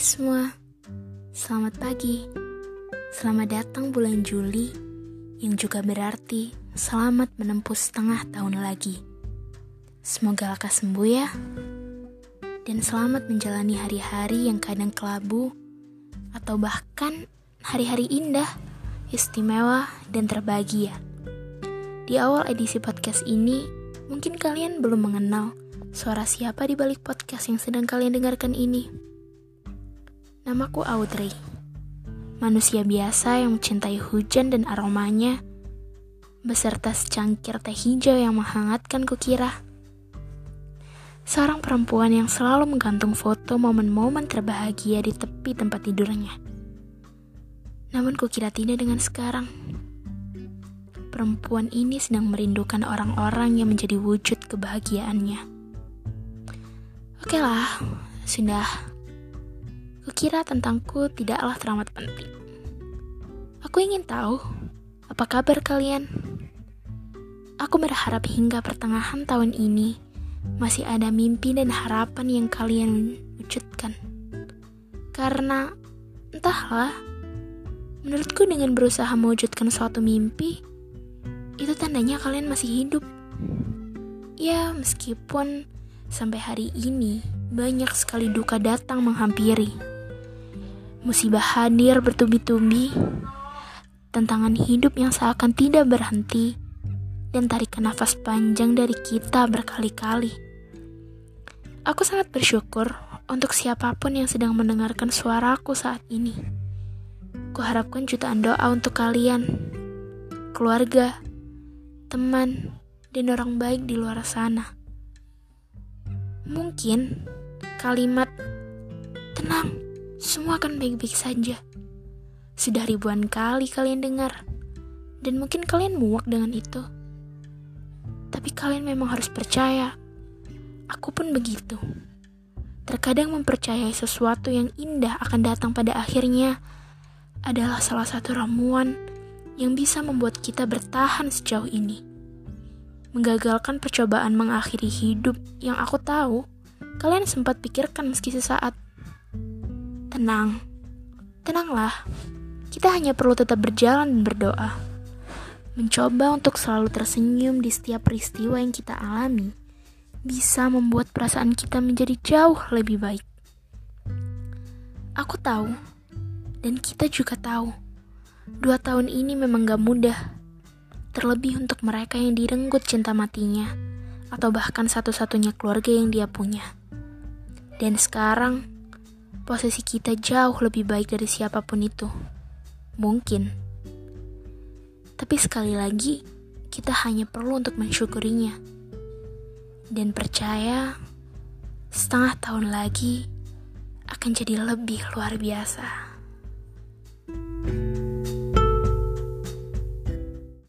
semua, selamat pagi. Selamat datang bulan Juli, yang juga berarti selamat menempuh setengah tahun lagi. Semoga lekas sembuh ya, dan selamat menjalani hari-hari yang kadang kelabu, atau bahkan hari-hari indah, istimewa, dan terbahagia. Di awal edisi podcast ini, mungkin kalian belum mengenal suara siapa di balik podcast yang sedang kalian dengarkan ini. Namaku Audrey. Manusia biasa yang mencintai hujan dan aromanya, beserta secangkir teh hijau yang menghangatkan kukira. Seorang perempuan yang selalu menggantung foto momen-momen terbahagia di tepi tempat tidurnya. Namun kukira tidak dengan sekarang. Perempuan ini sedang merindukan orang-orang yang menjadi wujud kebahagiaannya. Oke lah, sudah Kukira tentangku tidaklah teramat penting. Aku ingin tahu, apa kabar kalian? Aku berharap hingga pertengahan tahun ini masih ada mimpi dan harapan yang kalian wujudkan. Karena entahlah, menurutku dengan berusaha mewujudkan suatu mimpi, itu tandanya kalian masih hidup. Ya, meskipun sampai hari ini banyak sekali duka datang menghampiri musibah hadir bertubi-tubi, tantangan hidup yang seakan tidak berhenti, dan tarikan nafas panjang dari kita berkali-kali. Aku sangat bersyukur untuk siapa pun yang sedang mendengarkan suaraku saat ini. Kuharapkan jutaan doa untuk kalian, keluarga, teman, dan orang baik di luar sana. Mungkin kalimat tenang semua akan baik-baik saja. Sudah ribuan kali kalian dengar, dan mungkin kalian muak dengan itu. Tapi kalian memang harus percaya. Aku pun begitu. Terkadang mempercayai sesuatu yang indah akan datang pada akhirnya adalah salah satu ramuan yang bisa membuat kita bertahan sejauh ini. Menggagalkan percobaan mengakhiri hidup yang aku tahu kalian sempat pikirkan meski sesaat. Tenang, tenanglah. Kita hanya perlu tetap berjalan dan berdoa. Mencoba untuk selalu tersenyum di setiap peristiwa yang kita alami bisa membuat perasaan kita menjadi jauh lebih baik. Aku tahu, dan kita juga tahu, dua tahun ini memang gak mudah. Terlebih untuk mereka yang direnggut cinta matinya, atau bahkan satu-satunya keluarga yang dia punya. Dan sekarang, posisi kita jauh lebih baik dari siapa pun itu. Mungkin. Tapi sekali lagi, kita hanya perlu untuk mensyukurinya. Dan percaya, setengah tahun lagi akan jadi lebih luar biasa.